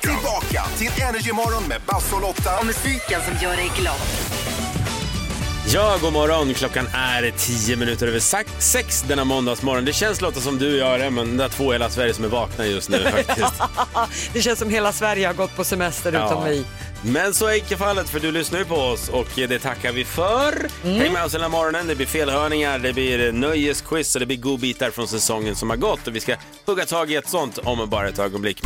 Tillbaka till Energymorgon med Basse och Lotta. Och musiken som gör dig glad. Ja, god morgon. Klockan är tio minuter över sex, sex denna måndagsmorgon. Det känns Lotta som du gör det, men det är två i hela Sverige som är vakna just nu faktiskt. Det känns som hela Sverige har gått på semester utom Ja. vi. Men så är icke fallet för du lyssnar ju på oss och det tackar vi för. Mm. Häng med oss här morgonen. Det blir felhörningar, det blir nöjesquiz och det blir godbitar från säsongen som har gått och vi ska hugga tag i ett sånt om bara ett ögonblick.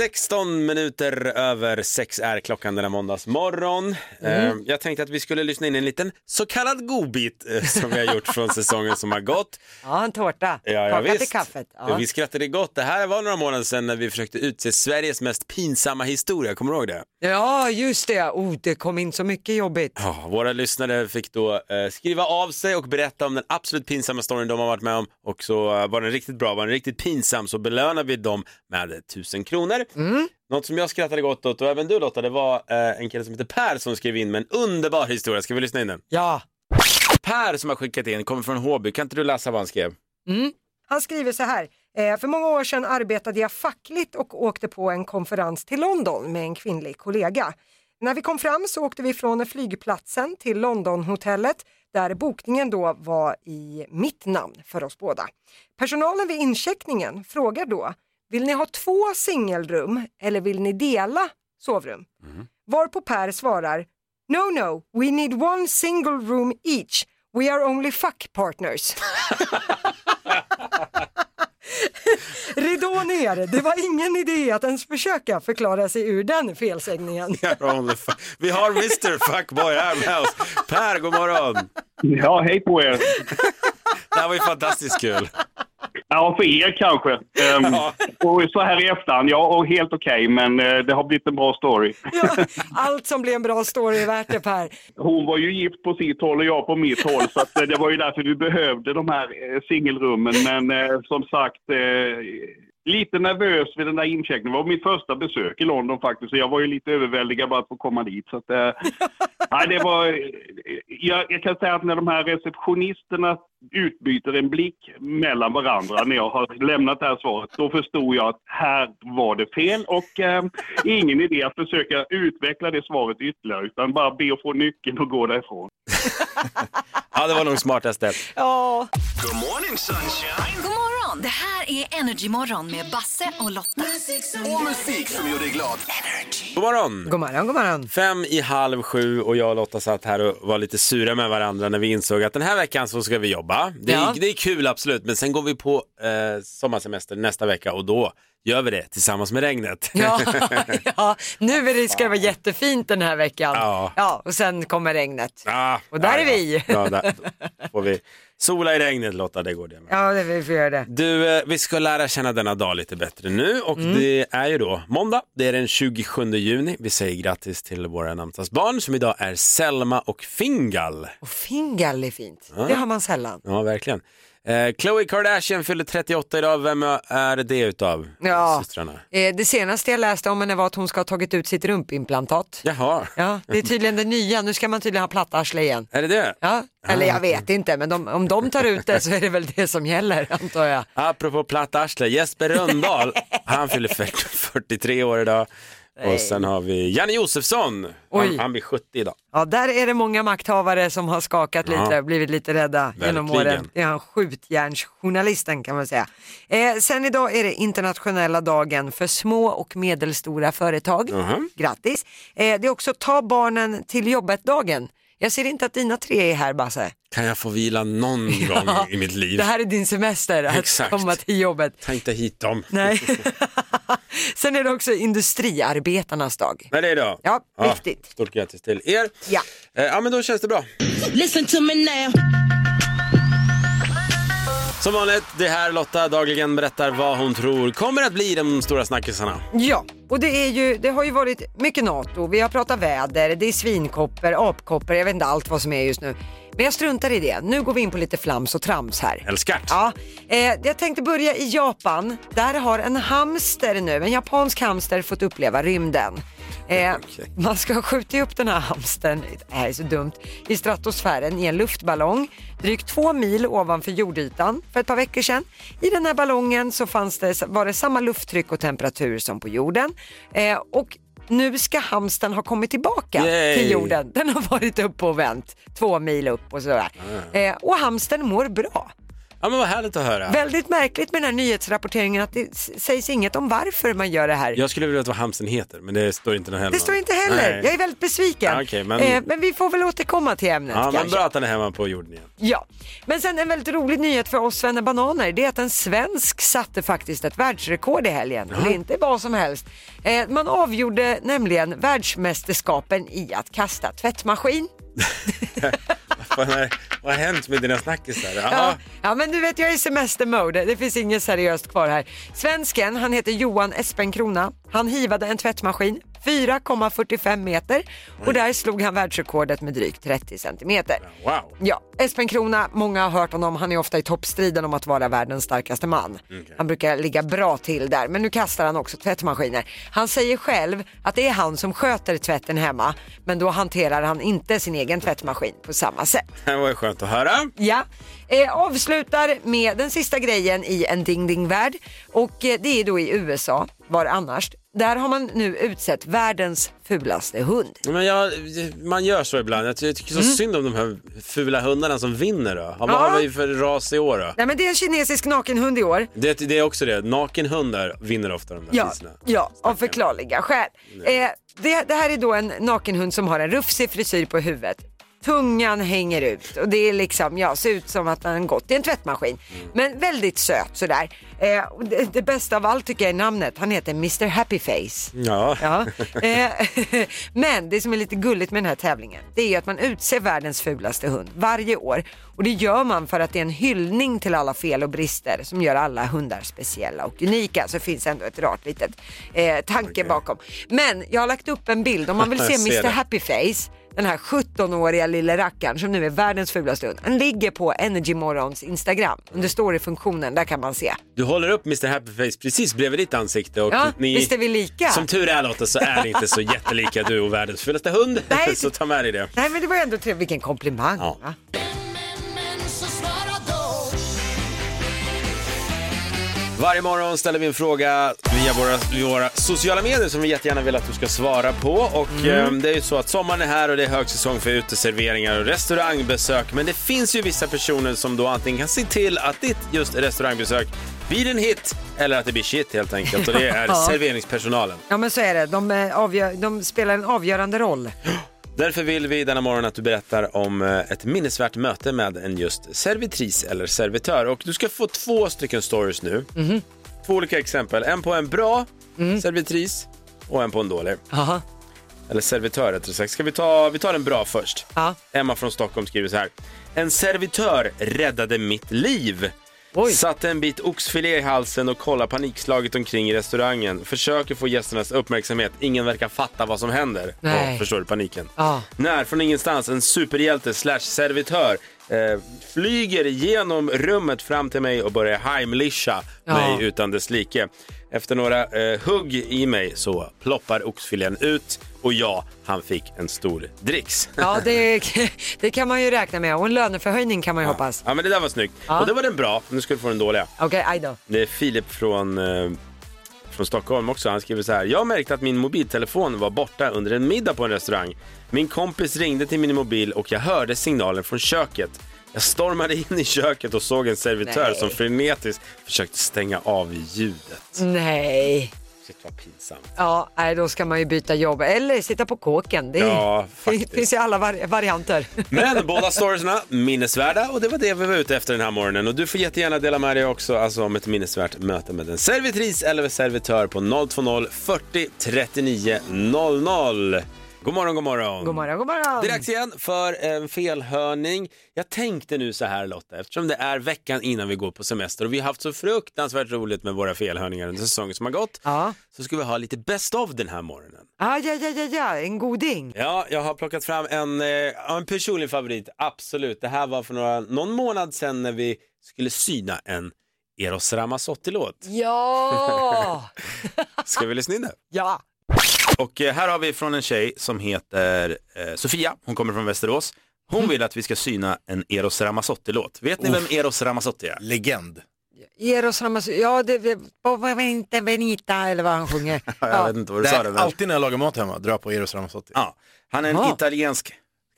16 minuter över sex är klockan denna måndagsmorgon. Mm. Eh, Jag tänkte att vi skulle lyssna in en liten så kallad godbit eh, som vi har gjort från säsongen som har gått. Ja, en tårta. Ja, ja, Kaka till kaffet. Ja. Vi skrattade gott. Det här var några månader sedan när vi försökte utse Sveriges mest pinsamma historia. Kommer du ihåg det? ja, just det. Oh, det kom in så mycket jobbigt. Ja, våra lyssnare fick då eh, skriva av sig och berätta om den absolut pinsamma storyn de har varit med om. Och så eh, var den riktigt bra, var den riktigt pinsam så belönar vi dem med 1000 kronor. Något som jag skrattade gott åt och även du Lotta, det var eh, en kille som heter Per som skrev in med en underbar historia. Ska vi lyssna in den? Ja. Per som har skickat in, kommer från Håby. Kan inte du läsa vad han skrev? Han skriver så här. Eh, för många år sedan arbetade jag fackligt och åkte på en konferens till London med en kvinnlig kollega. När vi kom fram så åkte vi från flygplatsen till Londonhotellet där bokningen då var i mitt namn för oss båda. Personalen vid incheckningen frågar då, vill ni ha två singelrum eller vill ni dela sovrum? Varpå Per svarar, no no, we need one single room each. We are only fuck partners. Ridå ner, det var ingen idé att ens försöka förklara sig ur den felsägningen. Vi har Mr Fuckboy här med oss. Per, god morgon. Ja, hej på er. Det här var ju fantastiskt kul. Ja, för er kanske. Ehm, Ja. Och så här i efterhand, ja, och helt okej, men eh, det har blivit en bra story. Ja, allt som blir en bra story är värt det Per. Hon var ju gift på sitt håll och jag på mitt håll, så att, eh, det var ju därför vi behövde de här eh, singelrummen. Men eh, som sagt, lite nervös vid den där incheckningen. Det var mitt första besök i London faktiskt, så jag var ju lite överväldigad bara att få komma dit. Så att, eh, nej, det var, eh, jag, jag kan säga att när de här receptionisterna utbyter en blick mellan varandra när jag har lämnat det här svaret, då förstod jag att här var det fel och eh, ingen idé att försöka utveckla det svaret ytterligare utan bara be att få nyckeln och gå därifrån. Ja, det var nog smartaste. Ja, Good morning sunshine. God morgon! Det här är Energymorgon med Basse och Lotta. Och musik som gör dig glad. God morgon. god morgon, god morgon. Fem i halv sju och jag och Lotta satt här och var lite sura med varandra när vi insåg att den här veckan så ska vi jobba. Det är, Ja. det är kul absolut, men sen går vi på eh, sommarsemester nästa vecka och då gör vi det tillsammans med regnet. Ja, ja, nu är det, ska det vara jättefint den här veckan. Ja. Ja, och sen kommer regnet. Ah, Och där ja, är vi. Ja, där får vi sola i regnet Lotta, det går det med. Ja, det vi får göra det. Du, eh, vi ska lära känna denna dag lite bättre nu och Mm. det är ju då måndag, det är den 27 juni. Vi säger grattis till våra namnsdagsbarn som idag är Selma och Fingal. Och fingal är fint. Det har man sällan. Ja, verkligen. Eh, Khloe Kardashian fyller 38 idag, vem är det utav Ja. systrarna? Eh, Det senaste jag läste om henne var att hon ska ha tagit ut sitt rumpimplantat. Jaha, Ja, det är tydligen det nya. Nu ska man tydligen ha plattarsle igen. är det det? Ja, eller jag vet inte, men de, om de tar ut det så är det väl det som gäller antar jag. Apropå platt arsle, Jesper Rönndahl, han fyller 40 43 år idag. Och sen har vi Janne Josefsson, han, Oj. han blir 70 idag. Ja, där är det många makthavare som har skakat Ja. lite, blivit lite rädda genom Verkligen. åren. Är han skjutjärnsjournalisten kan man säga. Eh, sen idag är det internationella dagen för små och medelstora företag. Grattis! Eh, det är också ta barnen till jobbet-dagen. Jag ser inte att dina tre är här Basse. Kan jag få vila någon gång i mitt liv? Det här är din semester, att Exakt. komma till jobbet. Ta inte hit dem. Nej. Sen är det också industriarbetarnas dag. Nej, det är idag. Ja, viktigt. Stort grattis till er. Ja. Eh, ja, men då känns det bra. Listen to me now. Som vanligt, det här Lotta dagligen berättar vad hon tror kommer att bli de stora snackisarna. Ja, och det, är ju, det har ju varit mycket NATO, vi har pratat väder, det är svinkopper, apkopper, jag vet inte allt vad som är just nu. Men jag struntar i det, nu går vi in på lite flams och trams här. Älskart. Ja, eh, jag tänkte börja i Japan. Där har en hamster nu, en japansk hamster fått uppleva rymden. Eh, Okej. Man ska ha skjutit upp den här hamstern, det här är så dumt, i stratosfären i en luftballong drygt två mil ovanför jordytan för ett par veckor sedan. I den här ballongen så fanns det, var det samma lufttryck och temperatur som på jorden. Eh, och nu ska hamsten ha kommit tillbaka Yay. till jorden. Den har varit uppe och vänt två mil upp och sådär. Eh, och hamsten mår bra. Ja men vad härligt att höra. Väldigt märkligt med den här nyhetsrapporteringen att det sägs inget om varför man gör det här. Jag skulle vilja veta vad hamsten heter men det står inte heller. Det står inte heller. Nej. Jag är väldigt besviken. Ja, okej, men- eh, men vi får väl återkomma till ämnet Ja men bra att han är hemma på jorden igen. Ja, men sen en väldigt rolig nyhet för oss vänner bananer det är att en svensk satte faktiskt ett världsrekord i helgen. Och det är inte vad som helst. Eh, man avgjorde nämligen världsmästerskapen i att kasta tvättmaskin. Vad, har hänt med dina snackisar? Ja, ja, men du vet jag är i semestermode, det finns inget seriöst kvar här. Svensken, han heter Johan Espenkrona. Han hivade en tvättmaskin 4,45 meter och där slog han världsrekordet med drygt 30 centimeter. Wow. Ja, Espen Krona, många har hört honom, han är ofta i toppstriden om att vara världens starkaste man. Han brukar ligga bra till där, men nu kastar han också tvättmaskiner. Han säger själv att det är han som sköter tvätten hemma, men då hanterar han inte sin egen tvättmaskin på samma sätt. Det var ju skönt att höra. Ja, eh, avslutar med den sista grejen i en ding ding värld och eh, det är då i USA, var annars. Där har man nu utsett världens fulaste hund. Men jag, man gör så ibland. Jag ty- tycker så synd om de här fula hundarna som vinner då. Vad Mm. Ja. har vi för ras i år då? Nej men det är en kinesisk nakenhund i år. Det, det är också det, nakenhundar vinner ofta de där Ja, priserna. ja av förklarliga skäl. Eh, det, det här är då en nakenhund som har en rufsig frisyr på huvudet. Tungan hänger ut och det är liksom, ja, ser ut som att den gått i en tvättmaskin. Men väldigt söt sådär. Eh, det, det bästa av allt tycker jag är namnet. Han heter Mr Happy Face. Ja. Ja. Eh, Men det som är lite gulligt med den här tävlingen det är ju att man utser världens fulaste hund varje år och det gör man för att det är en hyllning till alla fel och brister som gör alla hundar speciella och unika. Så det finns ändå ett rart litet eh, tanke bakom. Men jag har lagt upp en bild om man vill se Mr. Happy Face den här 17-åriga lille rackaren som nu är världens fulaste hund. Han ligger på Energy Morgons Instagram. Under storyfunktionen, där kan man se. Du håller upp Mr Happy Face precis bredvid ditt ansikte och Ja, ni, visst är vi lika? som tur är Lotta så är ni inte så jättelika du och världens fulaste hund. Nej. så ta med dig det. Nej men det var ändå trevligt, vilken komplimang. Ja. Varje morgon ställer vi en fråga via våra, våra sociala medier som vi jättegärna vill att du ska svara på. Och Mm. eh, det är ju så att sommaren är här och det är högsäsong för uteserveringar och restaurangbesök. Men det finns ju vissa personer som då antingen kan se till att ditt just restaurangbesök blir en hit eller att det blir shit helt enkelt. Och det är Ja. serveringspersonalen. Ja men så är det, de, eh, avgör, de spelar en avgörande roll. Därför vill vi denna morgon att du berättar om eh, ett minnesvärt möte med en just servitris eller servitör. Och du ska få två stycken stories nu. Mhm. Två olika exempel. En på en bra Mm. servitris och en på en dålig. Aha. Eller servitör rättare sagt. Ska vi ta, vi tar den bra först. Ja. Emma från Stockholm skriver så här. En servitör räddade mitt liv. Oj. Satte en bit oxfilé i halsen och kollade panikslaget omkring i restaurangen. Försöker få gästernas uppmärksamhet. Ingen verkar fatta vad som händer. Nej. Ja, förstår du paniken? Ja. När från ingenstans en superhjälte slash servitör eh, flyger genom rummet fram till mig och börjar heimlischa Ja. mig utan dess like. Efter några eh, hugg i mig så ploppar oxfilén ut och ja, han fick en stor dricks. Ja det, det kan man ju räkna med och en löneförhöjning kan man ju hoppas. Ja men det där var snyggt. Ja. Och det var den bra, nu ska du få den dåliga. Okej, aj då. Det är Filip från, eh, från Stockholm också. Han skriver så här. Jag märkte att min mobiltelefon var borta under en middag på en restaurang. Min kompis ringde till min mobil och jag hörde signalen från köket. Jag stormade in i köket och såg en servitör Nej. som frenetiskt försökte stänga av ljudet. Nej. Shit vad pinsamt. Ja, nej, då ska man ju byta jobb eller sitta på kåken. Det, Ja, det finns ju alla vari- varianter. Men båda storiesna minnesvärda och det var det vi var ute efter den här morgonen. Och du får jättegärna dela med dig också alltså, om ett minnesvärt möte med en servitris eller servitör på 020 40 39 00. God morgon, god morgon. God morgon, god morgon. Det är dags igen för en felhörning. Jag tänkte nu så här Lotta, eftersom det är veckan innan vi går på semester och vi har haft så fruktansvärt roligt med våra felhörningar under säsongen som har gått, Ja. så ska vi ha lite best of den här morgonen. Ah, ja, ja, ja, ja, en goding. Ja, jag har plockat fram en, eh, en personlig favorit, absolut. Det här var för några, någon månad sedan när vi skulle syna en Eros Ramazzotti-låt. Ja! Ska vi lyssna in det? ja. Och eh, här har vi från en tjej som heter eh, Sofia, hon kommer från Västerås. Hon vill att vi ska syna en Eros Ramazzotti-låt. Vet ni vem Eros Ramazzotti är? Legend. Eros Ramazzotti, ja det det- var inte Benita eller vad han sjunger. Jag vet inte vad du sa. Nej, Det, men... alltid när jag lagar mat hemma, dra på Eros Ramazzotti. ja. Han är en Jaha. italiensk,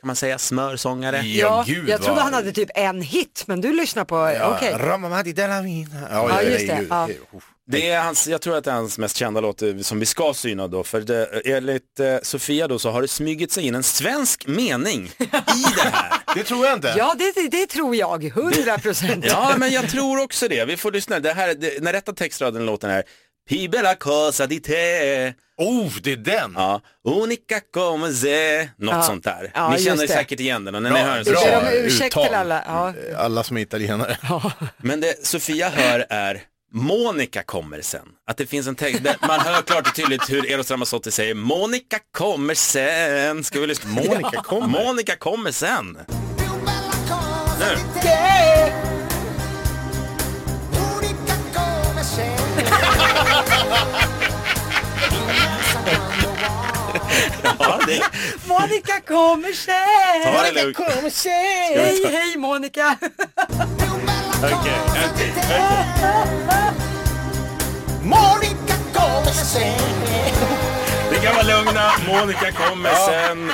kan man säga, smörsångare. Ja, gud jag trodde vad- han hade typ en hit, men du lyssnar på, Ja, okej. Ramamadi della Mina. Ja, Ja, just det, ju- ja. uff. Det är hans, jag tror att det är hans mest kända låt eh, som vi ska syna då, för det, enligt eh, Sofia då så har det smugit sig in en svensk mening i det här. Det tror jag inte. Ja, det, det, tror jag, 100 procent. Ja, men jag tror också det. Vi får lyssna. Det här, det, när rätta textraden i låten är Pi bella cosa di te, Oh, det är den! ja, unica come se, något Ja. sånt där. Ja, Ni känner det. säkert igen den och när Bra, ni hör den bra. så ursäkt till alla. Ja. Alla som är italienare. Men det Sofia hör är Monica kommer sen. Att det finns en text, där man hör klart och tydligt hur Eros Ramazzotti säger Monica kommer sen. Ska vi lyssna? Monica kommer. Monica kommer sen. Nu. Ja, det, Monica kommer sen! ta det lugnt. kommer sen! Hej, hej Monica! Okej, okej, okej. Ni kan vara lugna, Monica kommer sen.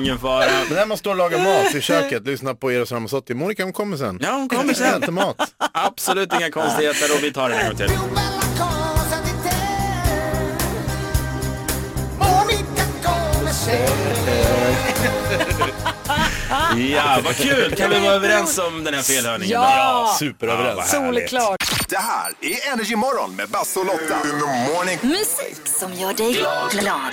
Ingen fara. Men när man står och lagar mat i köket, lyssna på Eros Ramazzotti. Monica hon kommer sen. Ja, hon kommer sen. Äter mat. Absolut inga konstigheter och vi tar den en gång till. Ja, vad kul! Kan vi vara överens om den här felhörningen? Ja! Superöverens. vad härligt. Solklart. Det här är Energy Morgon med Basse och Lotta. In the morning. Musik som gör dig glad.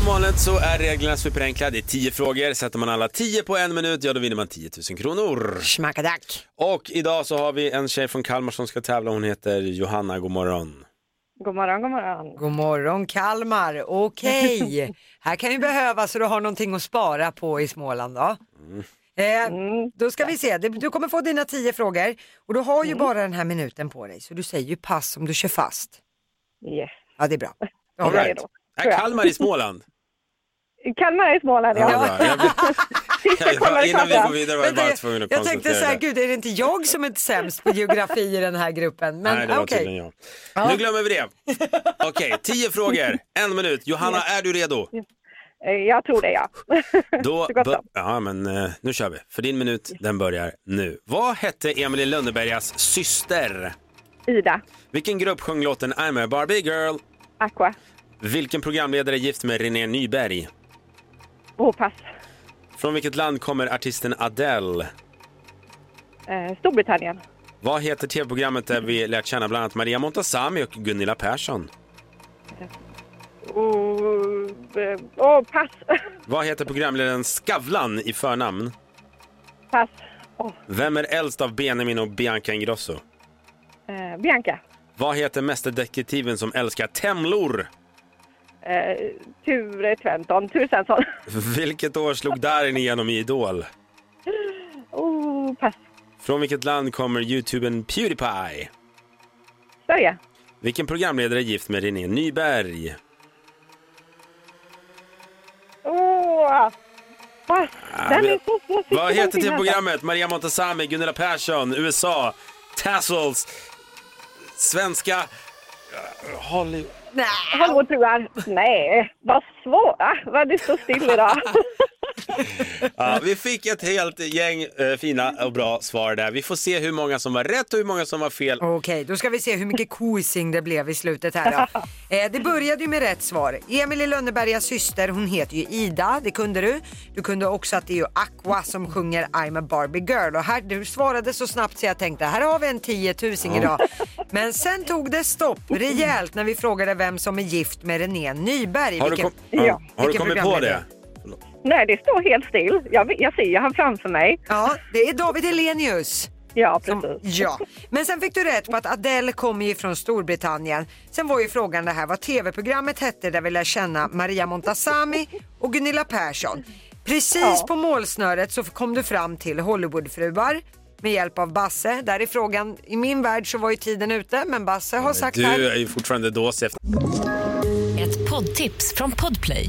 Som vanligt så är reglerna superenkla. Det är 10 frågor. Sätter man alla 10 på en minut, ja då vinner man 10 000 kronor. Schmackadack. Och idag så har vi en tjej från Kalmar som ska tävla. Hon heter Johanna. God morgon. God morgon, god morgon. God morgon Kalmar, okej. Här kan ju behöva så du har någonting att spara på i Småland då. Eh, då ska vi se, Det- du kommer få dina tio frågor och du har ju bara den här minuten på dig så du säger ju pass om du kör fast. Yes. Ja det är bra. All right. redo. Är Kalmar i Småland? Kalmar är i Småland, Ja, ja. Jag kollade Innan vi går vidare var jag bara tvungen att jag tänkte så konstatera här, det. gud är det inte jag som är sämst på geografi i den här gruppen? Men Nej, det var okej. tydligen jag. Nu glömmer vi det. Okej, tio frågor, en minut. Johanna, är du redo? Eh, Jag tror det, ja. Då ja, men eh, nu kör vi. För din minut, den börjar nu. Vad hette Emily Lönnebergas syster? Ida, Vilken grupp sjöng låten I'm a Barbie girl? Aqua, Vilken programledare är gift med René Nyberg? Och pass. Från vilket land kommer artisten Adele? Eh, Storbritannien, Vad heter tv-programmet där vi lärt känna bland annat Maria Montazami och Gunilla Persson? och, eh, och pass. Vad heter programledaren Skavlan i förnamn? pass. Oh, Vem är äldst av Benjamin och Bianca Ingrosso? eh, Bianca, Vad heter mästerdetektiven som älskar temlor? Eh, Ture Tventon, Ture Svensson. Vilket år slog Darin igenom i Idol? Oh, pass. Från vilket land kommer youtubern Pewdiepie? Sverige, Vilken programledare är gift med René Nyberg? oh, pass. Den är så. Ah, Vad heter tv-programmet? Maria Montazami, Gunilla Persson, USA, Tassels, svenska... eh, Hollywood. Hollywoodfruar. Nej, vad svåra. Vad det står still idag. Ja, vi fick ett helt gäng eh, fina och bra svar där. Vi får se hur många som var rätt och hur många som var fel. Okej, då ska vi se hur mycket quizing det blev i slutet här då. Eh, det började ju med rätt svar. Emily Lönnebergas syster, hon heter ju Ida, det kunde du. Du kunde också att det är ju Aqua som sjunger I'm a Barbie girl och här, du svarade så snabbt så jag tänkte här har vi en 10 000 idag. Men sen tog det stopp rejält när vi frågade vem som är gift med René Nyberg. Har du, Vilken- kom, ja. Har du Vilken kommit på det? Nej, det står helt still. Jag, jag ser han framför mig. Ja, det är David Elenius. Ja, Som, precis. ja, men sen fick du rätt på att Adele kommer ju från Storbritannien. Sen var ju frågan det här vad tv-programmet hette där vi lär känna Maria Montazami och Gunilla Persson. Precis Ja. på målsnöret så kom du fram till Hollywoodfruar med hjälp av Basse. Där är frågan, i min värld så var ju tiden ute men Basse har sagt Du här. är ju fortfarande dåsig. Ett poddtips från Podplay.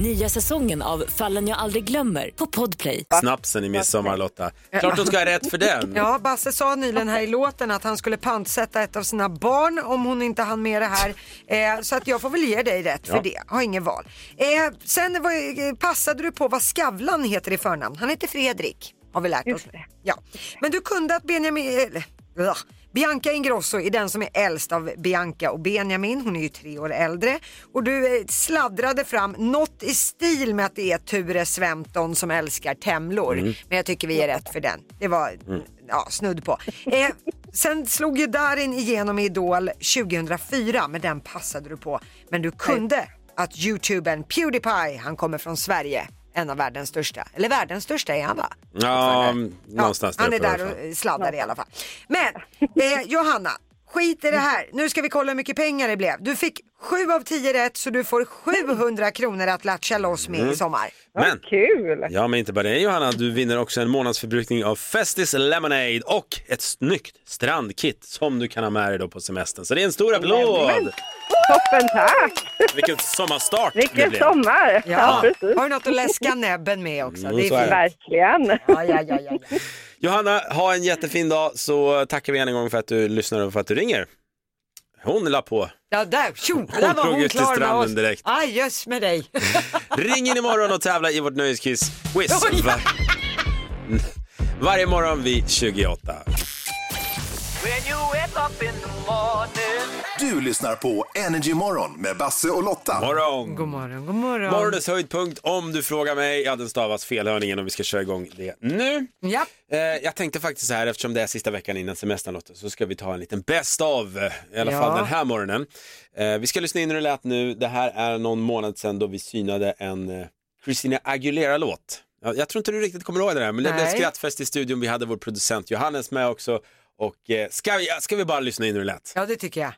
Nya säsongen av Fallen jag aldrig glömmer på Podplay. Snapsen i midsommar Lotta. Klart du ska ha rätt för den. Ja, Basse sa nyligen här i låten att han skulle pantsätta ett av sina barn om hon inte hann med det här. Eh, så att jag får väl ge dig rätt för Ja. det, har inget val. Eh, sen var, eh, passade du på vad Skavlan heter i förnamn. Han heter Fredrik, har vi lärt oss. Ja. Men du kunde att Benjamin, eller, ugh, Bianca Ingrosso är den som är äldst av Bianca och Benjamin, hon är ju tre år äldre. Och du eh, sladdrade fram något i stil med att det är Ture Sventon som älskar temlor. Mm. Men jag tycker vi är rätt för den. Det var ja, snudd på. Eh, sen slog ju Darin igenom i Idol 2004, men den passade du på. Men du kunde att youtubern Pewdiepie, han kommer från Sverige, en av världens största, eller världens största är han va? Ja, någonstans Han är där och sladdar i alla fall. Men eh, Johanna, skit i det här. Nu ska vi kolla hur mycket pengar det blev. Du fick 7 av 10 rätt så du får 700 kronor att latcha loss med Mm. i sommar. Men, kul! ja men inte bara det Johanna, du vinner också en månadsförbrukning av Festis Lemonade och ett snyggt strandkit som du kan ha med dig då på semestern. Så det är en stor applåd! Toppen, tack! Vilken sommarstart det Vilken blev. sommar! Ja, Ja, precis. har du något att läska näbben med också? Mm, det är så är det. Verkligen. Ja, ja, ja, ja. ja. Johanna, ha en jättefin dag så tackar vi än en gång för att du lyssnar och för att du ringer. Hon la på. Ja, där, tjo, Hon där var drog hon ut till klar med stranden oss. direkt. Aj, jöss med dig. Ring in imorgon och tävla i vårt nöjeskiss quiz. Oj. Var... Varje morgon vid 28. Du lyssnar på Energy Morgon med Basse och Lotta. Morgon! God morgon, god morgon. Morgonens höjdpunkt om du frågar mig. Ja, den stavas felhörningen och vi ska köra igång det nu. Ja. Eh, jag tänkte faktiskt så här, eftersom det är sista veckan innan semestern Lotta, så ska vi ta en liten best of, eh, i alla Ja. fall den här morgonen. Eh, vi ska lyssna in hur det lät nu. Det här är någon månad sedan då vi synade en eh, Christina Aguilera-låt. Ja, jag tror inte du riktigt kommer ihåg det där, men det blev Nej. skrattfest i studion. Vi hade vår producent Johannes med också. Och eh, ska, vi, ska vi bara lyssna in hur det lät? ja, det tycker jag.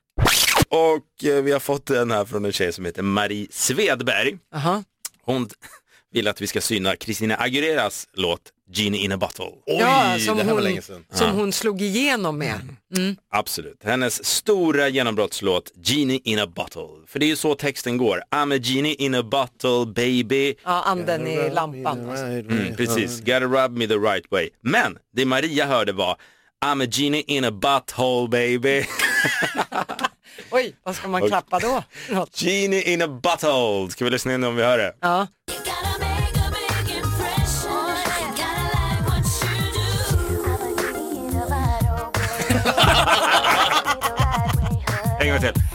Och eh, vi har fått den här från en tjej som heter Marie Svedberg. Aha. Hon vill att vi ska syna Christina Aguileras låt Genie in a bottle. ja, som, det här var hon, länge sedan. som hon slog igenom med. Mm. Absolut. Hennes stora genombrottslåt Genie in a bottle. För det är ju så texten går. I'm a genie in a bottle baby. Ja, anden i lampan. Alltså. Mm, precis, gotta rub me the right way. Men det Maria hörde var I'm a genie in a butthole baby. Oj, vad ska man klappa då? Något. Genie in a butthole. Ska vi lyssna in om vi hör det? Ja. En gång till.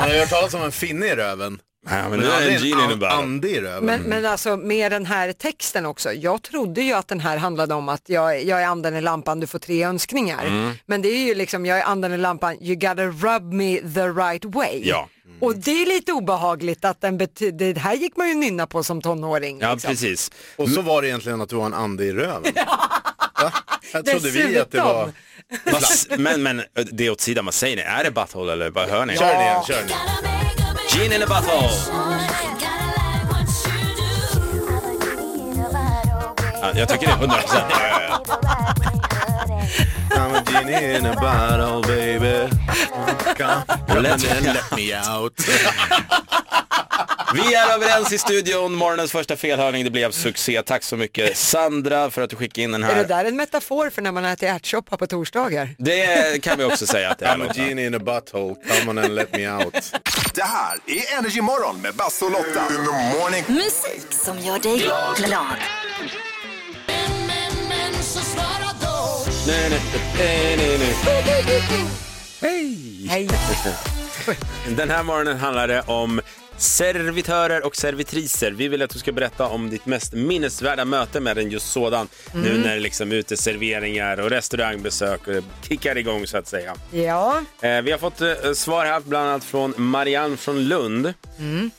Man har ju hört talas om en finne i röven. Ja, men nu är det en aldrig genie in ande i röven. Men, men alltså med den här texten också. Jag trodde ju att den här handlade om att jag, jag är anden i lampan, du får tre önskningar. Mm. Men det är ju liksom, jag är anden i lampan, you gotta rub me the right way. Ja. Och det är lite obehagligt att den betyder, det här gick man ju nynna på som tonåring. Ja, liksom. precis. Och så var det egentligen att du var en ande i röven. Va? Jag trodde vi att det var... Men, men det åt sidan, vad säger ni? Är det butthole eller vad hör ni? Kör den igen, kör den igen. In a butthole. Ja, jag tycker det är 100 procent. I'm a genie in a bottle baby. Come, come and let me out. Vi är överens i studion. Morgonens första felhörning, det blev succé. Tack så mycket Sandra för att du skickade in den Är det här. där en metafor för när man äter ärtsoppa på torsdagar? Det kan vi också säga att det är. I'm a genie in a butthole. Come on and let me out. Det här är Energy Morgon med Basse och Lotta. In the morning. Musik som gör dig glad. Nej, nej, nej, nej, nej. Hej! Hej. Den här morgonen handlar det om servitörer och servitriser. Vi vill att du ska berätta om ditt mest minnesvärda möte med en just sådan. Nu när det liksom uteserveringar och restaurangbesök kickar igång så att säga. Ja, Eh, vi har fått eh, svar här bland annat från Marianne från Lund.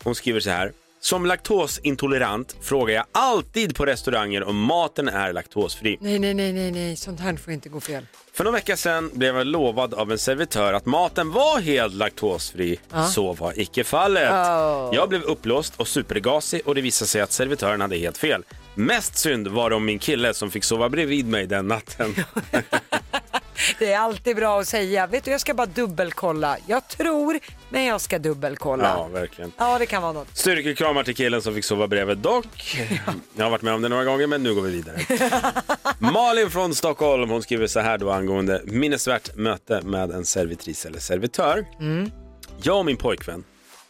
Hon skriver så här. Som laktosintolerant frågar jag alltid på restauranger om maten är laktosfri. nej, nej, nej, nej, nej, sånt här får inte gå fel. För några veckor sedan blev jag lovad av en servitör att maten var helt laktosfri. Så var icke fallet. Oh. Jag blev uppblåst och supergasig och det visade sig att servitören hade helt fel. Mest synd var det om min kille som fick sova bredvid mig den natten. Det är alltid bra att säga, vet du jag ska bara dubbelkolla. Jag tror, men jag ska dubbelkolla. ja, verkligen. Ja, det kan vara något. Styrkekramar till killen som fick sova bredvid dock. Jag har varit med om det några gånger men nu går vi vidare. Malin från Stockholm hon skriver så här då angående minnesvärt möte med en servitris eller servitör. Jag och min pojkvän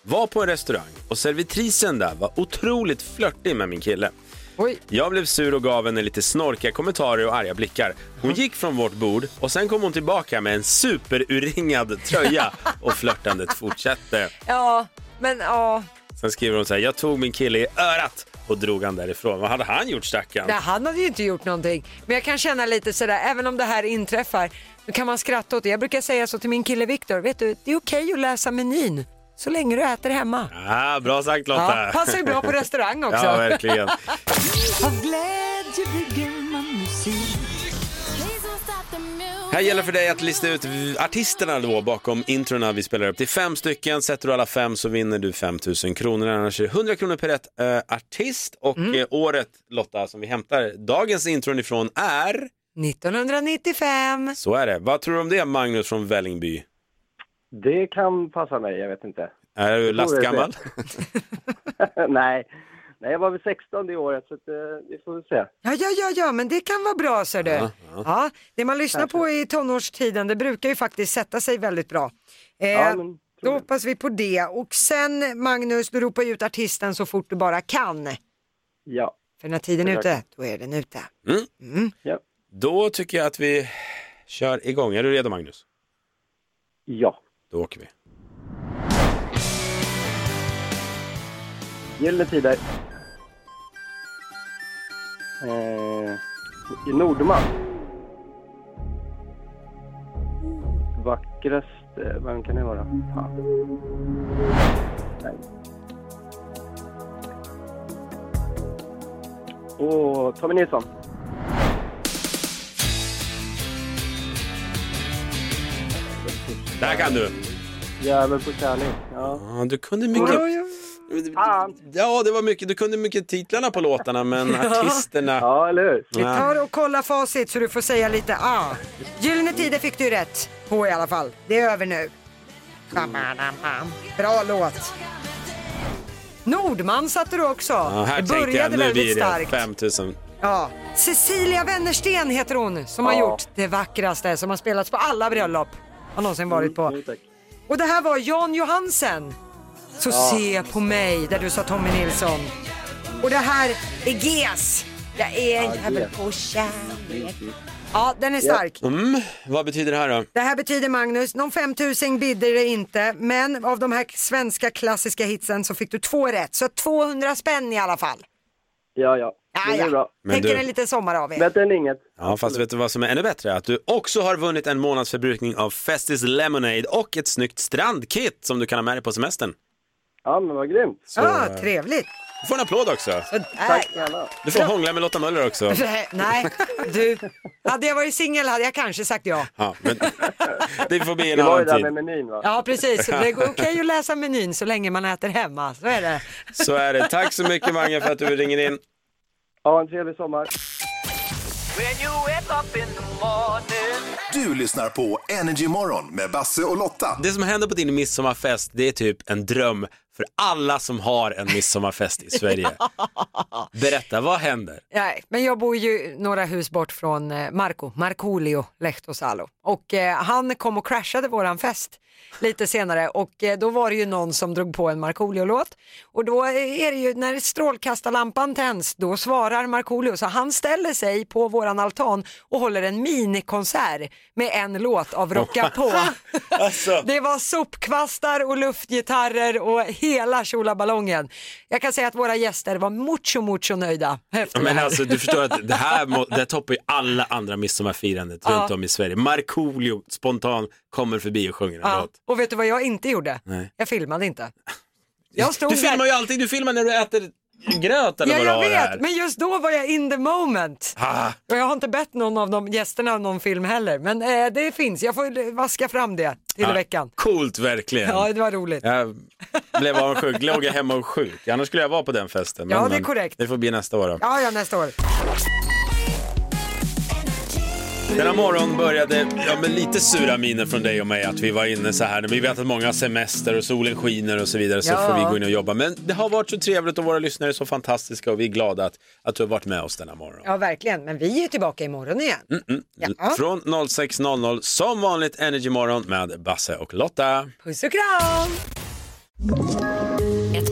var på en restaurang och servitrisen där var otroligt flörtig med min kille. Oj. Jag blev sur och gav henne lite snorkiga kommentarer och arga blickar. Hon gick från vårt bord och sen kom hon tillbaka med en superurringad tröja och flörtandet fortsatte. Ja, men ja. Sen skriver hon så här, jag tog min kille i örat och drog han därifrån. Vad hade han gjort stackarn? Nej, han hade ju inte gjort någonting. Men jag kan känna lite sådär, även om det här inträffar, då kan man skratta åt det. Jag brukar säga så till min kille Viktor, vet du, det är okej att läsa menyn så länge du äter hemma. Ah, bra sagt Lotta. Ja, passar ju bra på restaurang också. Ja, verkligen. Här gäller för dig att lista ut artisterna då bakom introna vi spelar upp. Det är fem stycken, sätter du alla fem så vinner du 5 000 kronor. Annars är det 100 kronor per rätt eh, artist. Och eh, året Lotta som vi hämtar dagens intron ifrån är... 1995. Så är det. Vad tror du om det Magnus från Vällingby? Det kan passa mig, jag vet inte. Är du lastgammal? Nej. Nej, jag var väl 16 det året så att, eh, vi får väl se. Ja, ja, ja, ja, men det kan vara bra ser du. Ja, Ja, det man lyssnar på i tonårstiden, det brukar ju faktiskt sätta sig väldigt bra. Eh, Ja, men, då hoppas vi på det. Och sen Magnus, du ropar ju ut artisten så fort du bara kan. ja. För när tiden är ute, då är den ute. Mm. Mm. Ja. Då tycker jag att vi kör igång. Är du redo Magnus? Ja. Då åker vi. Gyllene Tider. Eh, I Nordman. Vackraste, eh, vem kan det vara? Fan. Nej. Åh, Tommy Nilsson. Där kan du. Jävel på kärlek. Ja. Ja, du kunde mycket. Fan. Ja, det var mycket. Du kunde mycket titlarna på låtarna, men artisterna. Ja, eller hur? Vi tar och kollar facit så du får säga lite ah. Gyllene Tider fick du rätt på i alla fall. Det är över nu. Bra låt. Nordman satte du också. Ja, här det tänkte jag, började nu väldigt det starkt. 5000. Ja. Cecilia Wennersten heter hon som har Ja. gjort det vackraste som har spelats på alla bröllop. Har någonsin varit på. Tack. Och det här var Jan Johansen. Så se på mig där du sa Tommy Nilsson. Och det här är GES. Jag är en Ja, jävel på kärlek. Ja, den är stark. Mm, vad betyder det här då? Det här betyder Magnus, någon 5000 bidde det inte, men av de här svenska klassiska hitsen så fick du två rätt. Så 200 spänn i alla fall. Ja, ja. Det är ja. bra. Men Tänker du- en liten sommar av er. Bättre än inget. Ja, fast vet du vad som är ännu bättre? Att du också har vunnit en månadsförbrukning av Festis Lemonade och ett snyggt strandkit som du kan ha med dig på semestern. Ja, men vad grymt. Så, Ja, eh, trevligt. Du får en applåd också. Tack. Du får hångla med Lotta Möller också. Nej, du. Hade jag varit singel hade jag kanske sagt ja. Ja, men det får bli en Det var ju annan där tid. med menyn va? Ja, precis. Det går okej att läsa menyn så länge man äter hemma. Så är det. Så är det. Tack så mycket Mange för att du ringer in. Ja, en trevlig sommar. Du lyssnar på Energy Morgon med Basse och Lotta. Det som händer på din midsommarfest, det är typ en dröm för alla som har en midsommarfest i Sverige. Berätta, vad händer? Nej, men jag bor ju några hus bort från eh, Marco, Markoolio Lehtosalo. Och eh, han kom och crashade våran fest. lite senare och eh, då var det ju någon som drog på en Markoolio-låt och då är det ju när strålkastarlampan tänds då svarar Markoolio så han ställer sig på våran altan och håller en minikonsert med en låt av Rocka på. Alltså. Det var sopkvastar och luftgitarrer och hela tjolaballongen. Jag kan säga att våra gäster var mucho mucho nöjda efter Men här. alltså du förstår att det här det toppar ju alla andra midsommarfirandet Ja. runt om i Sverige. Markoolio spontan kommer förbi och sjunger en Ja, låt. och vet du vad jag inte gjorde? Nej. Jag filmade inte. Jag stod Du filmar där. ju alltid, du filmar när du äter gröt eller Ja, vad jag här. vet, men just då var jag in the moment. Ah. Och jag har inte bett någon av de gästerna av någon film heller, men eh, det finns. Jag får vaska fram det till Ja, veckan. Coolt verkligen. Ja, det var roligt. Jag blev avundsjuk, låg jag hemma och sjuk. Annars skulle jag vara på den festen. Ja, Men, det är men, korrekt. Det får bli nästa år då. Ja, ja, nästa år. Denna morgon började ja, med lite sura miner från dig och mig att vi var inne så här. Vi vet att många har semester och solen skiner och så vidare så Ja. får vi gå in och jobba. Men det har varit så trevligt och våra lyssnare är så fantastiska och vi är glada att, att du har varit med oss denna morgon. Ja, verkligen. Men vi är tillbaka imorgon igen. Mm. Ja. Från 06.00 som vanligt Energy Morgon med Basse och Lotta. Puss och kram!